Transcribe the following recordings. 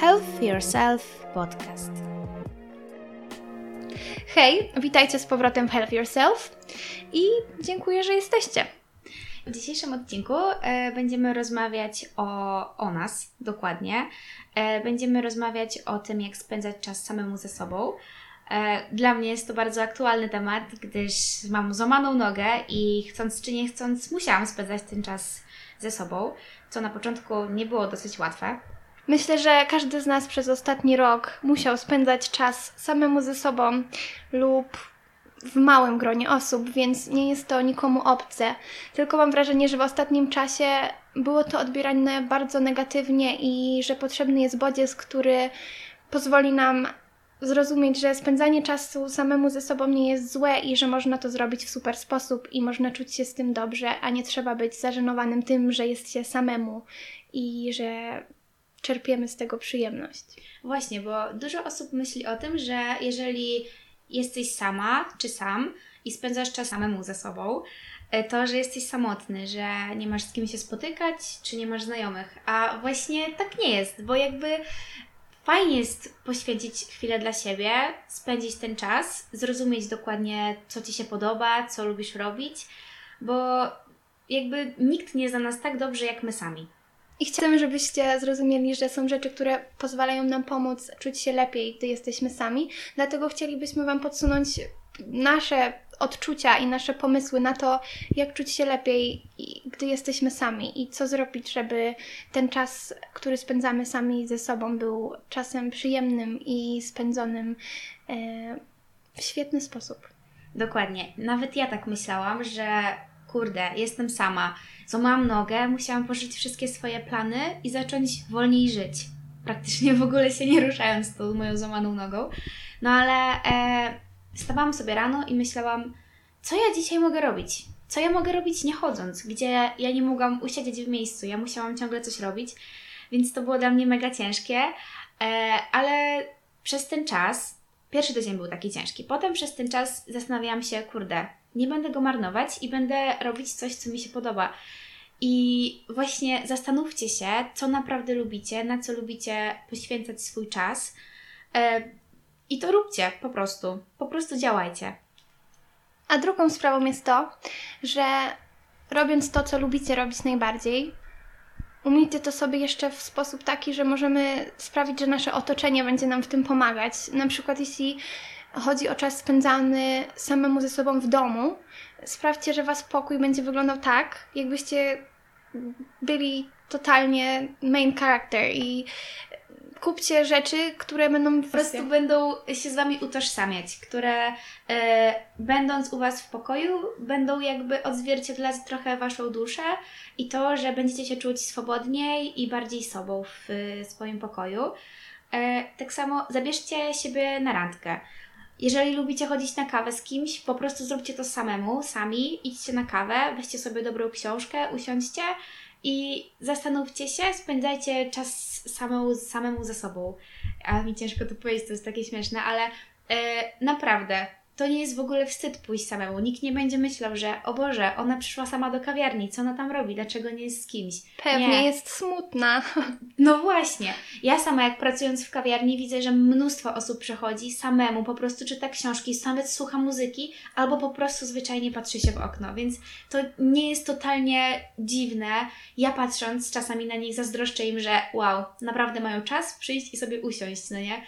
Health Yourself Podcast. Hej, witajcie z powrotem w Health Yourself i dziękuję, że jesteście. W dzisiejszym odcinku e, będziemy rozmawiać o, o nas dokładnie. E, będziemy rozmawiać o tym, jak spędzać czas samemu ze sobą. E, dla mnie jest to bardzo aktualny temat, gdyż mam złamaną nogę i chcąc czy nie chcąc, musiałam spędzać ten czas ze sobą, co na początku nie było dosyć łatwe. Myślę, że każdy z nas przez ostatni rok musiał spędzać czas samemu ze sobą lub w małym gronie osób, więc nie jest to nikomu obce. Tylko mam wrażenie, że w ostatnim czasie było to odbierane bardzo negatywnie i że potrzebny jest bodziec, który pozwoli nam zrozumieć, że spędzanie czasu samemu ze sobą nie jest złe i że można to zrobić w super sposób i można czuć się z tym dobrze, a nie trzeba być zażenowanym tym, że jest się samemu i że czerpiemy z tego przyjemność. Właśnie, bo dużo osób myśli o tym, że jeżeli jesteś sama czy sam i spędzasz czas samemu ze sobą, e, to, że jesteś samotny, że nie masz z kim się spotykać, czy nie masz znajomych. A właśnie tak nie jest, bo jakby fajnie jest poświęcić chwilę dla siebie, spędzić ten czas, zrozumieć dokładnie, co Ci się podoba, co lubisz robić, bo jakby nikt nie zna nas tak dobrze jak my sami. I chcemy, żebyście zrozumieli, że są rzeczy, które pozwalają nam pomóc czuć się lepiej, gdy jesteśmy sami. Dlatego chcielibyśmy Wam podsunąć nasze odczucia i nasze pomysły na to, jak czuć się lepiej, gdy jesteśmy sami i co zrobić, żeby ten czas, który spędzamy sami ze sobą, był czasem przyjemnym i spędzonym e, w świetny sposób. Dokładnie. Nawet ja tak myślałam, że kurde, jestem sama, złamałam nogę, musiałam pożyć wszystkie swoje plany i zacząć wolniej żyć. Praktycznie w ogóle się nie ruszając tą moją złamaną nogą. No ale e, wstawałam sobie rano i myślałam, co ja dzisiaj mogę robić? Co ja mogę robić nie chodząc? Gdzie ja nie mogłam usiedzieć w miejscu, ja musiałam ciągle coś robić, więc to było dla mnie mega ciężkie, e, ale przez ten czas, pierwszy tydzień był taki ciężki, potem przez ten czas zastanawiałam się, kurde, nie będę go marnować i będę robić coś, co mi się podoba. I właśnie zastanówcie się, co naprawdę lubicie, na co lubicie poświęcać swój czas. E, I to róbcie po prostu. Po prostu działajcie. A drugą sprawą jest to, że robiąc to, co lubicie robić najbardziej, umiejcie to sobie jeszcze w sposób taki, że możemy sprawić, że nasze otoczenie będzie nam w tym pomagać. Na przykład, jeśli chodzi o czas spędzany samemu ze sobą w domu, sprawdźcie, że Was pokój będzie wyglądał tak, jakbyście byli totalnie main character i kupcie rzeczy, które będą po prostu będą się z Wami utożsamiać, które e, będąc u Was w pokoju, będą jakby odzwierciedlać trochę Waszą duszę i to, że będziecie się czuć swobodniej i bardziej sobą w, w swoim pokoju. E, tak samo zabierzcie siebie na randkę. Jeżeli lubicie chodzić na kawę z kimś, po prostu zróbcie to samemu, sami, idźcie na kawę, weźcie sobie dobrą książkę, usiądźcie i zastanówcie się, spędzajcie czas samemu, samemu ze sobą. A mi ciężko to powiedzieć, to jest takie śmieszne, ale e, naprawdę to nie jest w ogóle wstyd pójść samemu. Nikt nie będzie myślał, że o Boże, ona przyszła sama do kawiarni, co ona tam robi, dlaczego nie jest z kimś. Pewnie nie. jest smutna. No właśnie. Ja sama jak pracując w kawiarni widzę, że mnóstwo osób przychodzi samemu, po prostu czyta książki, nawet słucha muzyki, albo po prostu zwyczajnie patrzy się w okno, więc to nie jest totalnie dziwne. Ja patrząc czasami na nich zazdroszczę im, że wow, naprawdę mają czas przyjść i sobie usiąść, no nie?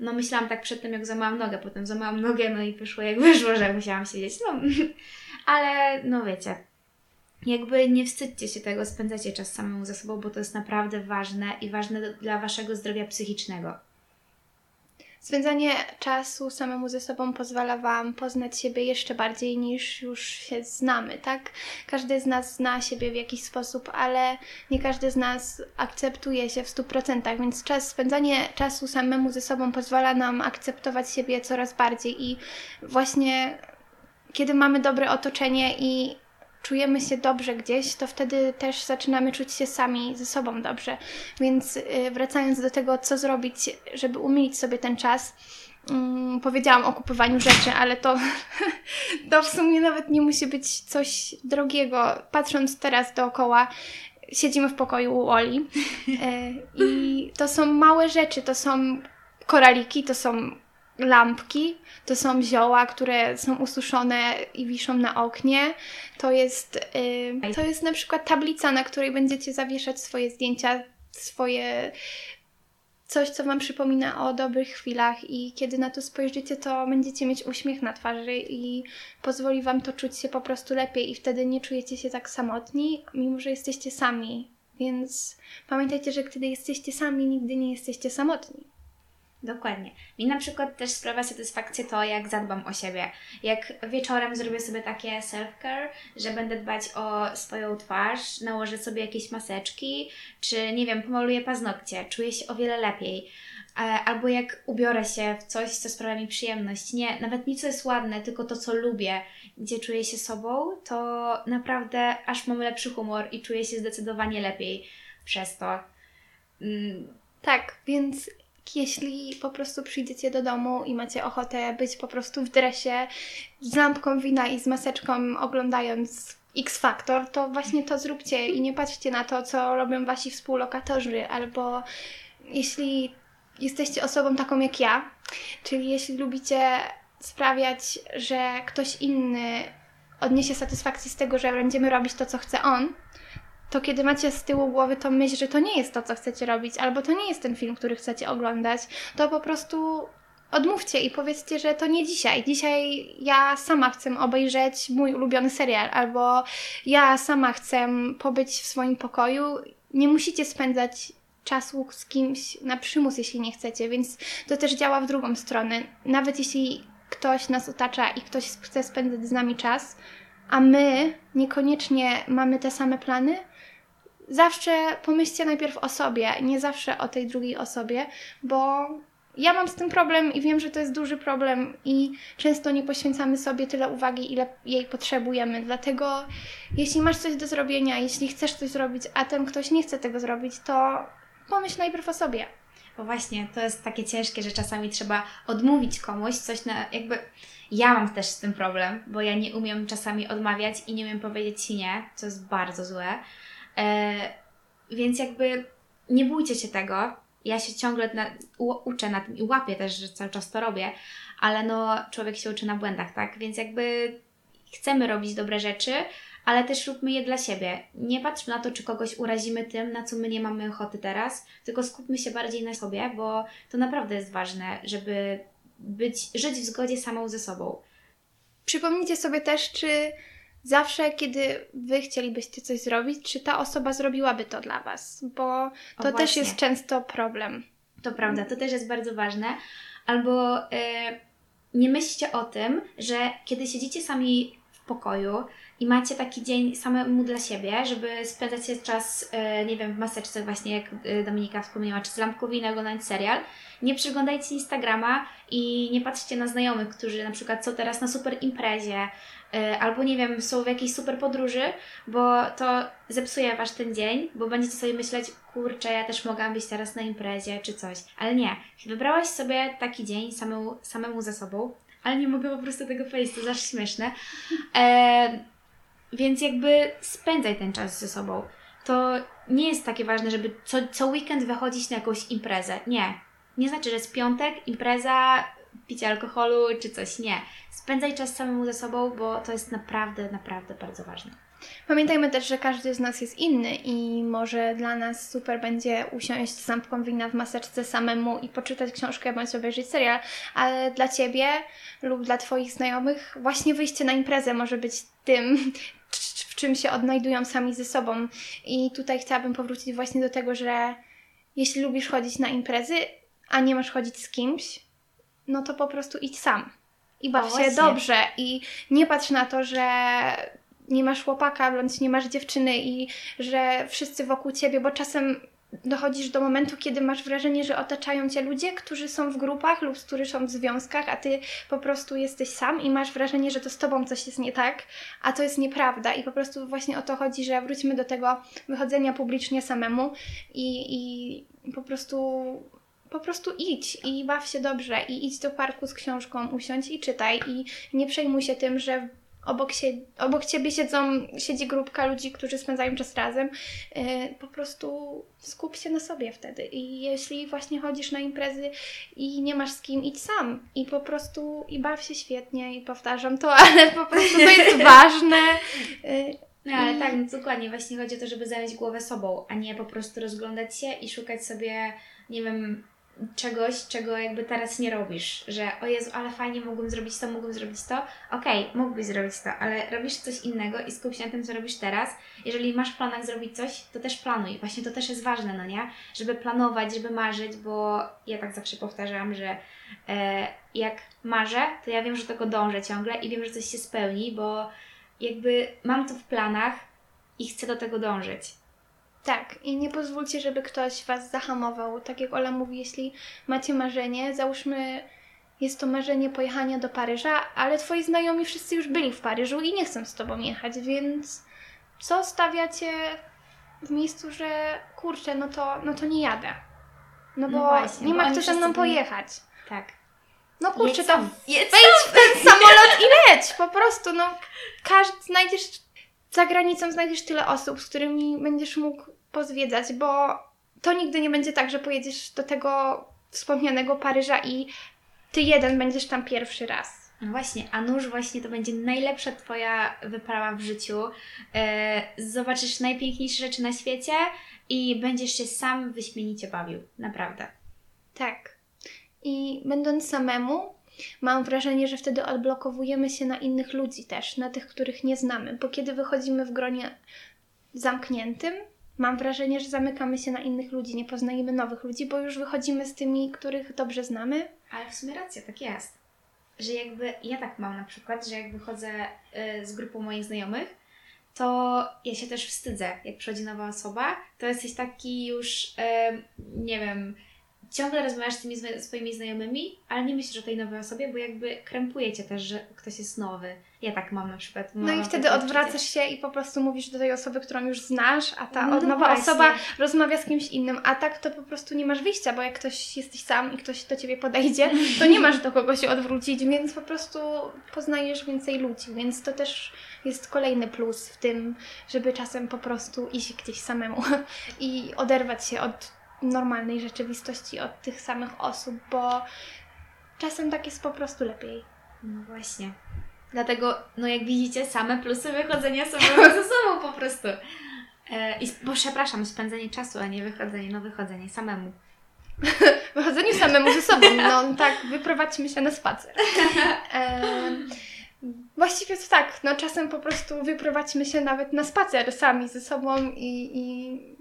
No myślałam tak przed tym, jak złamałam nogę, potem złamałam nogę, no i wyszło jak wyszło, że musiałam siedzieć. No, ale no wiecie, jakby nie wstydźcie się tego, spędzacie czas samemu ze sobą, bo to jest naprawdę ważne i ważne dla Waszego zdrowia psychicznego. Spędzanie czasu samemu ze sobą pozwala Wam poznać siebie jeszcze bardziej niż już się znamy, tak? Każdy z nas zna siebie w jakiś sposób, ale nie każdy z nas akceptuje się w 100%, więc czas, spędzanie czasu samemu ze sobą pozwala nam akceptować siebie coraz bardziej i właśnie kiedy mamy dobre otoczenie i czujemy się dobrze gdzieś, to wtedy też zaczynamy czuć się sami ze sobą dobrze. Więc y, wracając do tego, co zrobić, żeby umilić sobie ten czas, um, powiedziałam o kupowaniu rzeczy, ale to, to w sumie nawet nie musi być coś drogiego. Patrząc teraz dookoła, siedzimy w pokoju u Oli e, i to są małe rzeczy, to są koraliki, to są lampki, to są zioła, które są ususzone i wiszą na oknie. To jest, y, to jest na przykład tablica, na której będziecie zawieszać swoje zdjęcia, swoje coś, co Wam przypomina o dobrych chwilach i kiedy na to spojrzycie, to będziecie mieć uśmiech na twarzy i pozwoli Wam to czuć się po prostu lepiej i wtedy nie czujecie się tak samotni, mimo że jesteście sami. Więc pamiętajcie, że kiedy jesteście sami, nigdy nie jesteście samotni. Dokładnie. Mi na przykład też sprawia satysfakcję to, jak zadbam o siebie. Jak wieczorem zrobię sobie takie self-care, że będę dbać o swoją twarz, nałożę sobie jakieś maseczki, czy nie wiem, pomaluję paznokcie, czuję się o wiele lepiej. E, albo jak ubiorę się w coś, co sprawia mi przyjemność. Nie, nawet nic co jest ładne, tylko to, co lubię, gdzie czuję się sobą, to naprawdę aż mam lepszy humor i czuję się zdecydowanie lepiej przez to. Mm. Tak, więc jeśli po prostu przyjdziecie do domu i macie ochotę być po prostu w dresie z lampką wina i z maseczką oglądając X Factor, to właśnie to zróbcie i nie patrzcie na to, co robią wasi współlokatorzy, albo jeśli jesteście osobą taką jak ja, czyli jeśli lubicie sprawiać, że ktoś inny odniesie satysfakcję z tego, że będziemy robić to, co chce on, to kiedy macie z tyłu głowy to myśl, że to nie jest to, co chcecie robić, albo to nie jest ten film, który chcecie oglądać, to po prostu odmówcie i powiedzcie, że to nie dzisiaj. Dzisiaj ja sama chcę obejrzeć mój ulubiony serial, albo ja sama chcę pobyć w swoim pokoju. Nie musicie spędzać czasu z kimś na przymus, jeśli nie chcecie, więc to też działa w drugą stronę. Nawet jeśli ktoś nas otacza i ktoś chce spędzać z nami czas, a my niekoniecznie mamy te same plany, zawsze pomyślcie najpierw o sobie, nie zawsze o tej drugiej osobie, bo ja mam z tym problem i wiem, że to jest duży problem i często nie poświęcamy sobie tyle uwagi, ile jej potrzebujemy. Dlatego jeśli masz coś do zrobienia, jeśli chcesz coś zrobić, a ten ktoś nie chce tego zrobić, to pomyśl najpierw o sobie. Bo właśnie to jest takie ciężkie, że czasami trzeba odmówić komuś coś na jakby. Ja mam też z tym problem, bo ja nie umiem czasami odmawiać i nie umiem powiedzieć nie, co jest bardzo złe. E, więc jakby nie bójcie się tego. Ja się ciągle na, u, uczę na tym i łapię też, że cały czas to robię, ale no człowiek się uczy na błędach, tak? Więc jakby chcemy robić dobre rzeczy, ale też róbmy je dla siebie. Nie patrzmy na to, czy kogoś urazimy tym, na co my nie mamy ochoty teraz, tylko skupmy się bardziej na sobie, bo to naprawdę jest ważne, żeby być, żyć w zgodzie samą ze sobą. Przypomnijcie sobie też, czy zawsze, kiedy wy chcielibyście coś zrobić, czy ta osoba zrobiłaby to dla was, bo to też jest często problem. To prawda, to też jest bardzo ważne. Albo yy, nie myślcie o tym, że kiedy siedzicie sami w pokoju, i macie taki dzień samemu dla siebie, żeby spędzać czas, e, nie wiem, w maseczce właśnie, jak e, Dominika wspomniała, czy z lampką wina oglądać serial, nie przeglądajcie Instagrama i nie patrzcie na znajomych, którzy na przykład są teraz na super imprezie, albo nie wiem, są w jakiejś super podróży, bo to zepsuje Wasz ten dzień, bo będziecie sobie myśleć, kurczę, ja też mogłam być teraz na imprezie, czy coś. Ale nie, wybrałaś sobie taki dzień samemu, samemu ze sobą, ale nie mogę po prostu tego powiedzieć, to zawsze śmieszne. E, więc jakby spędzaj ten czas ze sobą. To nie jest takie ważne, żeby co, co weekend wychodzić na jakąś imprezę. Nie. Nie znaczy, że jest piątek, impreza, picie alkoholu czy coś. Nie. Spędzaj czas samemu ze sobą, bo to jest naprawdę, naprawdę bardzo ważne. Pamiętajmy też, że każdy z nas jest inny i może dla nas super będzie usiąść z lampką wina w maseczce samemu i poczytać książkę bądź obejrzeć serial, ale dla Ciebie lub dla Twoich znajomych właśnie wyjście na imprezę może być tym, w czym się odnajdują sami ze sobą. I tutaj chciałabym powrócić właśnie do tego, że jeśli lubisz chodzić na imprezy, a nie masz chodzić z kimś, no to po prostu idź sam. I baw się dobrze. I nie patrz na to, że nie masz chłopaka bądź nie masz dziewczyny i że wszyscy wokół ciebie, bo czasem dochodzisz do momentu, kiedy masz wrażenie, że otaczają cię ludzie, którzy są w grupach lub którzy są w związkach, a ty po prostu jesteś sam i masz wrażenie, że to z tobą coś jest nie tak, a to jest nieprawda. I po prostu właśnie o to chodzi, że wróćmy do tego wychodzenia publicznie samemu i, i po prostu po prostu idź i baw się dobrze i idź do parku z książką, usiądź i czytaj i nie przejmuj się tym, że obok, sie obok ciebie siedzą, siedzi grupka ludzi, którzy spędzają czas razem, yy, po prostu skup się na sobie wtedy. I jeśli właśnie chodzisz na imprezy i nie masz z kim, idź sam. I po prostu i baw się świetnie i powtarzam to, ale po prostu to jest ważne. Yy, no ale tak, no dokładnie. Właśnie chodzi o to, żeby zająć głowę sobą, a nie po prostu rozglądać się i szukać sobie, nie wiem, czegoś, czego jakby teraz nie robisz, że o Jezu, ale fajnie mógłbym zrobić to, mógłbym zrobić to. Okej, okay, mógłbyś zrobić to, ale robisz coś innego i skup się na tym, co robisz teraz. Jeżeli masz w planach zrobić coś, to też planuj. Właśnie to też jest ważne, no nie? Żeby planować, żeby marzyć, bo ja tak zawsze powtarzam, że e, jak marzę, to ja wiem, że tego dążę ciągle i wiem, że coś się spełni, bo jakby mam to w planach i chcę do tego dążyć. Tak, i nie pozwólcie, żeby ktoś Was zahamował. Tak jak Ola mówi, jeśli macie marzenie, załóżmy, jest to marzenie pojechania do Paryża, ale Twoi znajomi wszyscy już byli w Paryżu i nie chcą z Tobą jechać, więc co stawiacie w miejscu, że kurczę, no to, no to nie jadę. No bo no właśnie, nie ma kto ze mną pojechać. Tak. No kurczę, to wejdź w ten samolot i leć! Po prostu, no każdy, znajdziesz za granicą znajdziesz tyle osób, z którymi będziesz mógł pozwiedzać, bo to nigdy nie będzie tak, że pojedziesz do tego wspomnianego Paryża i ty jeden będziesz tam pierwszy raz. No właśnie, a nuż właśnie to będzie najlepsza Twoja wyprawa w życiu. E, zobaczysz najpiękniejsze rzeczy na świecie i będziesz się sam wyśmienicie bawił. Naprawdę. Tak. I będąc samemu, mam wrażenie, że wtedy odblokowujemy się na innych ludzi też, na tych, których nie znamy, bo kiedy wychodzimy w gronie zamkniętym, mam wrażenie, że zamykamy się na innych ludzi, nie poznajemy nowych ludzi, bo już wychodzimy z tymi, których dobrze znamy. Ale w sumie racja, tak jest. Że jakby ja tak mam na przykład, że jak wychodzę y, z grupą moich znajomych, to ja się też wstydzę, jak przychodzi nowa osoba, to jesteś taki już, y, nie wiem, ciągle rozmawiasz z tymi swoimi znajomymi, ale nie myślisz o tej nowej osobie, bo jakby krępuje cię też, że ktoś jest nowy. Ja tak mam na przykład. No i wtedy odwracasz się i po prostu mówisz do tej osoby, którą już znasz, a ta no nowa właśnie. osoba rozmawia z kimś innym, a tak to po prostu nie masz wyjścia, bo jak ktoś jesteś sam i ktoś do ciebie podejdzie, to nie masz do kogo się odwrócić, więc po prostu poznajesz więcej ludzi, więc to też jest kolejny plus w tym, żeby czasem po prostu iść gdzieś samemu i oderwać się od normalnej rzeczywistości od tych samych osób, bo czasem tak jest po prostu lepiej. No właśnie. Dlatego, no jak widzicie, same plusy wychodzenia sobie ze sobą po prostu. E, i, bo przepraszam, spędzenie czasu, a nie wychodzenie, no wychodzenie samemu. wychodzenie samemu ze sobą, no tak, wyprowadźmy się na spacer. E, właściwie to tak, no czasem po prostu wyprowadźmy się nawet na spacer sami ze sobą i, i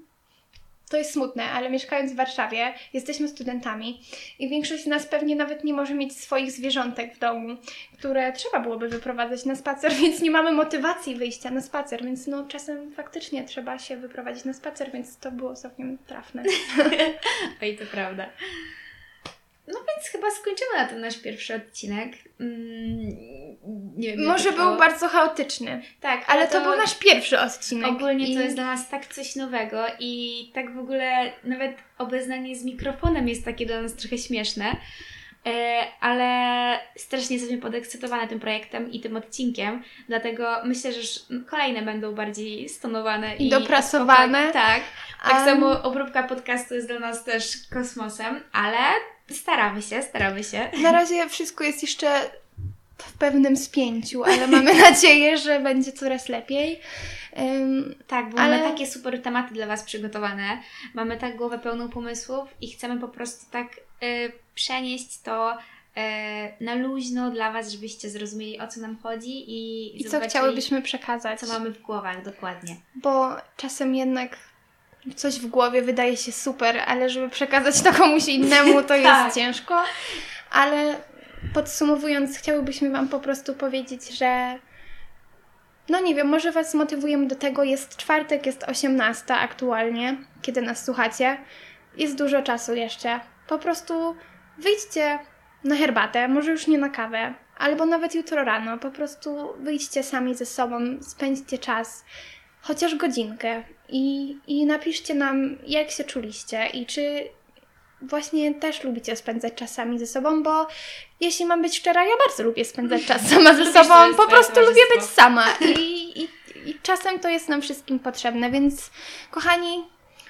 to jest smutne, ale mieszkając w Warszawie, jesteśmy studentami i większość z nas pewnie nawet nie może mieć swoich zwierzątek w domu, które trzeba byłoby wyprowadzać na spacer, więc nie mamy motywacji wyjścia na spacer, więc no czasem faktycznie trzeba się wyprowadzić na spacer, więc to było całkiem trafne. Oj, to prawda. Więc chyba skończymy na tym nasz pierwszy odcinek. Mm, nie wiem, Może był bardzo chaotyczny. Tak, ale to, to, był nasz pierwszy odcinek. Ogólnie i... to jest dla nas tak coś nowego i tak w ogóle nawet obeznanie z mikrofonem jest takie dla nas trochę śmieszne. E, ale strasznie jesteśmy podekscytowane tym projektem i tym odcinkiem, dlatego myślę, że kolejne będą bardziej stonowane i, i dopracowane. Tak. Tak um... samo obróbka podcastu jest dla nas też kosmosem, ale Staramy się, staramy się. Na razie wszystko jest jeszcze w pewnym spięciu, ale mamy nadzieję, że będzie coraz lepiej. Um, tak, bo ale... mamy takie super tematy dla Was przygotowane. Mamy tak głowę pełną pomysłów i chcemy po prostu tak y, przenieść to y, na luźno dla Was, żebyście zrozumieli o co nam chodzi i, I co chciałybyśmy przekazać. Co mamy w głowach dokładnie. Bo czasem jednak coś w głowie wydaje się super, ale żeby przekazać to komuś innemu, to tak. jest ciężko. Ale podsumowując, chciałybyśmy Wam po prostu powiedzieć, że no nie wiem, może Was motywujemy do tego. Jest czwartek, jest 18 aktualnie, kiedy nas słuchacie. Jest dużo czasu jeszcze. Po prostu wyjdźcie na herbatę, może już nie na kawę, albo nawet jutro rano. Po prostu wyjdźcie sami ze sobą, spędźcie czas chociaż godzinkę. I, i napiszcie nam, jak się czuliście i czy właśnie też lubicie spędzać czasami ze sobą, bo jeśli mam być szczera, ja bardzo lubię spędzać czas sama ze sobą, po prostu lubię być sama. I, i, i czasem to jest nam wszystkim potrzebne, więc kochani,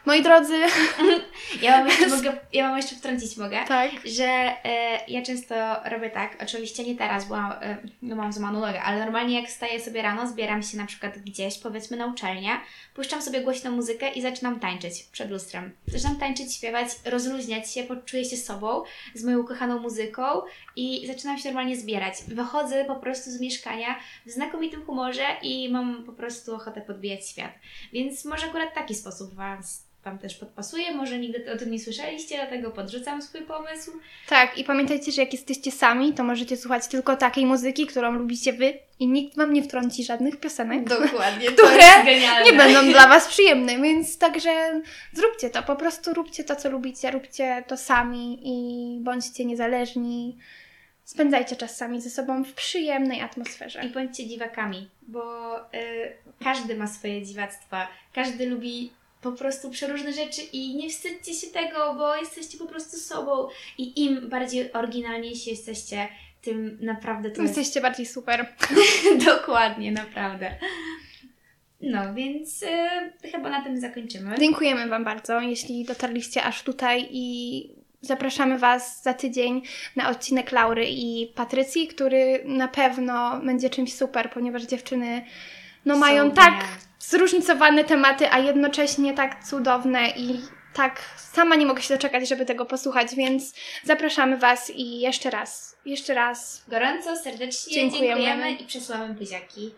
moi drodzy, Ja mam jeszcze, mogę, ja mam jeszcze wtrącić mogę. tak, że e, ja często robię tak, oczywiście nie teraz, bo e, no mam złamaną nogę, ale normalnie jak wstaję sobie rano, zbieram się na przykład gdzieś, powiedzmy na uczelnię, puszczam sobie głośną muzykę i zaczynam tańczyć przed lustrem. Zaczynam tańczyć, śpiewać, rozluźniać się, poczuję się sobą, z moją ukochaną muzyką i zaczynam się normalnie zbierać. Wychodzę po prostu z mieszkania w znakomitym humorze i mam po prostu ochotę podbijać świat. Więc może akurat taki sposób Was Wam też podpasuje, może nigdy o tym nie słyszeliście, dlatego podrzucam swój pomysł. tak i pamiętajcie, że jak jesteście sami, to możecie słuchać tylko takiej muzyki, którą lubicie Wy i nikt Wam nie wtrąci żadnych piosenek. Dokładnie, Które to jest genialne. nie będą dla Was przyjemne, więc także zróbcie to, po prostu róbcie to, co lubicie, róbcie to sami i bądźcie niezależni. Spędzajcie czas sami ze sobą w przyjemnej atmosferze. I bądźcie dziwakami, bo y, każdy ma swoje dziwactwa, każdy lubi po prostu przeróżne rzeczy i nie wstydźcie się tego, bo jesteście po prostu sobą i im bardziej oryginalniejsi jesteście, tym naprawdę to jest Jesteście bardziej super. dokładnie, naprawdę. No, więc y, chyba na tym zakończymy. Dziękujemy Wam bardzo, jeśli dotarliście aż tutaj i zapraszamy Was za tydzień na odcinek Laury i Patrycji, który na pewno będzie czymś super, ponieważ dziewczyny no, Są mają tak. Zróżnicowane tematy, a jednocześnie tak cudowne i tak sama nie mogę się doczekać, żeby tego posłuchać, więc zapraszamy Was i jeszcze raz, jeszcze raz Gorąco, serdecznie Dziękujemy. dziękujemy i przesyłamy buziaki.